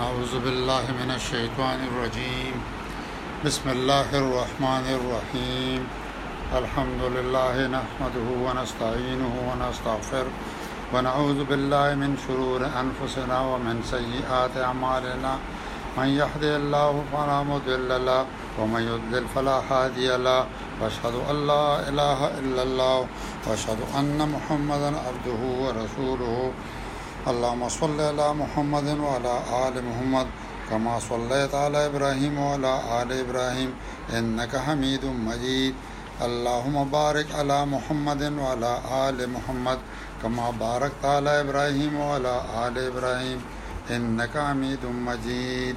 أعوذ بالله من الشيطان الرجيم بسم الله الرحمن الرحيم الحمد لله نحمده ونستعينه ونستغفره ونعوذ بالله من شرور أنفسنا ومن سيئات أعمالنا من يهدي الله فلا مضل له ومن يضلل فلا هادي له واشهد ان لا اله الا الله واشهد ان محمدا عبده ورسوله اللهم صل على محمد وعلى آل محمد كما صليت على إبراهيم وعلى آل إبراهيم إنك حميد مجيد اللهم بارك على محمد وعلى آل محمد كما باركت على إبراهيم وعلى آل إبراهيم إنك حميد مجيد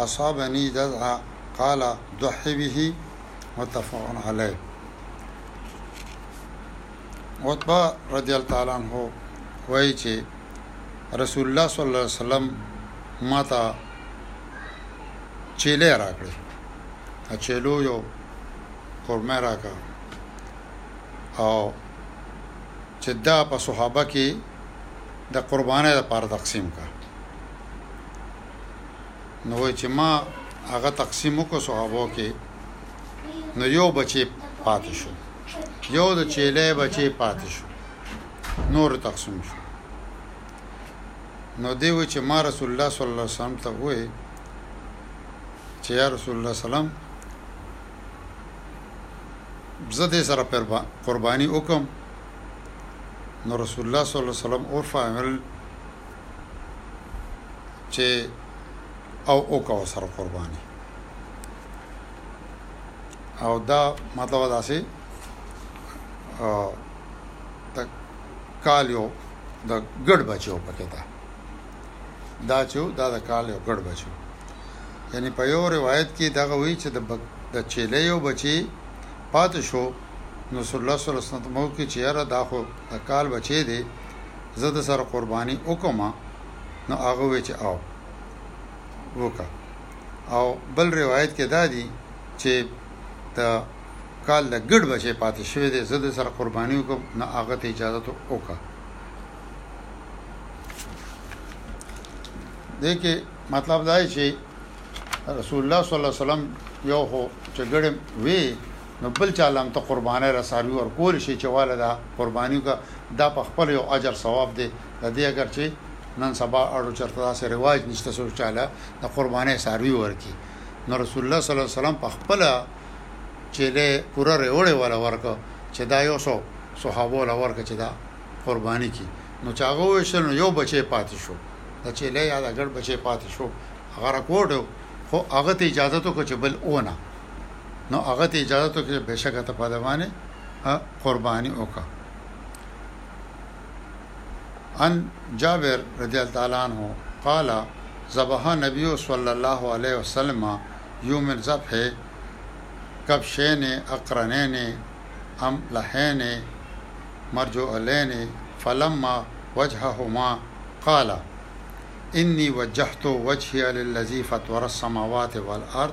اصابني جزعه قال ضحي به متفق علیه عتبه رضی الله تعالی عنہ وایي چې رسول الله صلی الله علیه وسلم ماته چیلې راکړې چیلو یو خورمه راکا او چې دا په صحابه کې د قربانې لپاره تقسیم کا نو وای چې ما هغه تقسیم وکړو صحابو کې نو یو بچی پاتې شو یو د چیلې بچی پاتې شو نور تقسیم شو نو دی و چې ما رسول الله صلی الله علیه وسلم ته وې چې یا رسول الله سلام زه دې سره قرباني وکم نو رسول الله صلی الله علیه وسلم اور فاعل چې او او کا سر قرباني او دا مطلب دا سي او د کال یو د ګډ بچو پکې دا دا چې دا د کال یو ګډ بچو یعنی په یو روایت کې دا وی چې د د چيلې یو بچي پات شو نو صلی الله علیه وسلم مو کې چیرې دا خو د کال بچي دی زه د سره قرباني وکما نو هغه وی چې او وکا او بل روایت کې دا دی چې د کال د ګډ بچي پاتې شوی دی زه د سره قرباني وکم نو هغه ته اجازه ته وکا دې کې مطلب دا چې رسول الله صلی الله علیه وسلم یو هو چې ګډ وی نو بل چا له هم ته قربانۍ له څاروي ورکولی شې چې واله دا قرباني وکړه، دا په خپله یو اجر ثواب دی د دې اګر چې نن سبا اړو چرته داسې رواج نشته څوک چا له د قربانۍ څاروي ورکړي نو رسول الله صلی الله علیه وسلم په خپله چې له پوره رېوړې واله ورکړ چې دا یو څو صحابو له ورکړه چې دا قرباني کړي نو چې هغه ووېشل نو یو بچی پاتې شو د چېلې یا د ګړ بچی پاتې شو هغه رکوټ خو هغه ته اجازه وکړه چې بل ونه نو هغه ته اجازه ورکړه چې بېشکه ته په ده باندې قرباني وکړه عن جابر رضی الله تعالی عنہ قال ذبح نبی صلی الله علیه وسلم یوم الذبح کبشین اقرنین ام لحین مرجو علین فلما وجههما قال انی وجهت وجهی للذی فطر السماوات والارض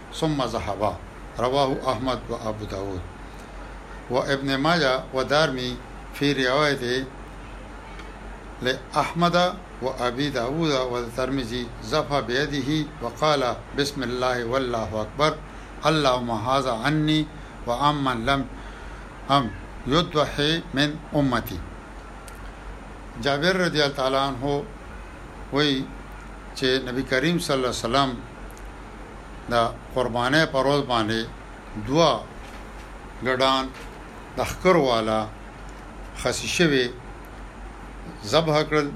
ثم ذهب، رواه احمد و ابوداود و ابن ماجه و دارمی فی روایت لاحمد و ابی داود و الترمذی ضعف بیده و قال بسم الله و الله اکبر اللهم هذا عنی و عن من لم یضحی من امتی جابر رضی الله تعالی عنه وایي چې نبي کریم صلی الله علیه وسلم د قربانۍ پر ورځ باندې دوه ګډان د ښکر والا خسي شوي ذبح کړل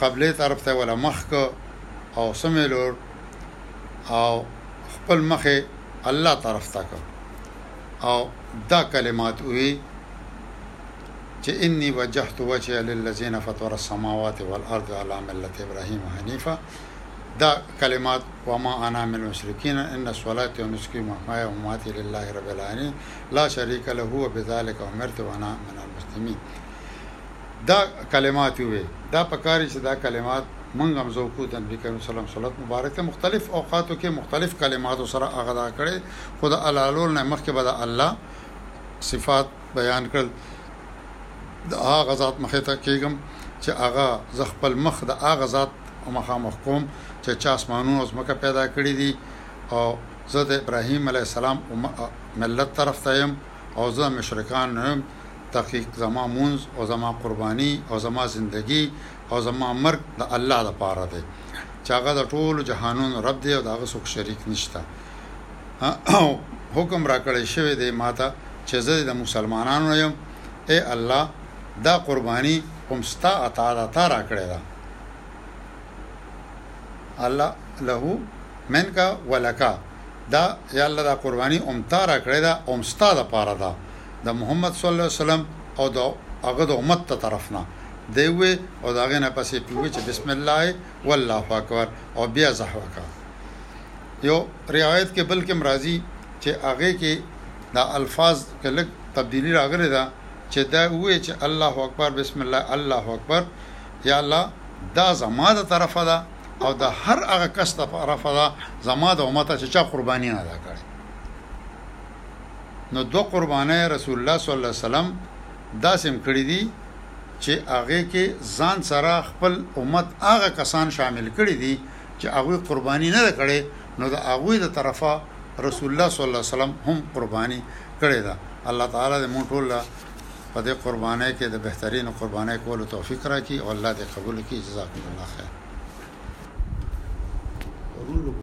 قبله طرف ته ولا مخ کو او سمېلور او خپل مخه الله طرف ته کو او دا کلمات وی چې اني وجهت وجهي للذين فطر السماوات والارض على ملت ابراهيم حنيفا دا کلمات وما انا من المشرکین ان الصلاه ونسكي ومحياي ومماتي لله رب العالمين لا شريك له هو بذلك امرت وانا من المسلمين دا کلمات وي دا پکاري چې دا کلمات منګ هم زو کو د نبی کریم صلی الله علیه وسلم مبارک ته مختلف اوقاتو کې مختلف کلمات سره اغدا کړي خدا الالول نه مخکې بد الله صفات بیان کړل د هغه ذات مخې ته کېږم چې هغه زه خپل مخ د هغه ذات مخامخ کوم چې چا اسمانونه او ځمکه پیدا کړي دي او زه د ابراهیم علی السلام ملت طرف ته يم او زه مشرکان نه يم تحقیق زما مونز او زما قرباني او زما زندگی او زما مرګ د الله لپاره دی چې هغه د ټولو جهانونو رب دی او د هغه څوک شریک نشته حکم را کړی شوی دی ماته چې زه د مسلمانانو یم اے الله دا قربانی کوم ستا عطا ده تا را کړی ده الله له منکا ولکا دا یا الله دا قربانی اوم تا را کړی ده اوم ستا د پاره ده د محمد صلی الله علیه وسلم او د هغه د امت ته طرف نه دی وی او دا غنه پسې پیوي چې بسم الله والله اکبر او بیا زح وکړه یو روایت کې بل کې مرضی چې هغه کې دا الفاظ کې لګ تبدیلی راغلی دا چې دا وې چې الله اکبر بسم الله الله اکبر یا الله دا زما د طرفه ده او د هر هغه کس د طرفه ده زما د امت چې چا قرباني نه ادا کړي نو دو قربانه رسول الله صلی الله علیه وسلم دا سم کړی دي چې هغې کې ځان سره خپل امت هغه کسان شامل کړي دي چې هغوی قرباني نه ده کړې نو د هغوی د طرفه رسول الله صلی الله علیه وسلم هم قرباني کړې ده الله تعالی دې مونږ ټول په دې قربانۍ کې د بهترین قربانۍ کولو توفیق راکړي او الله دې قبول کړي جزاکم الله خیر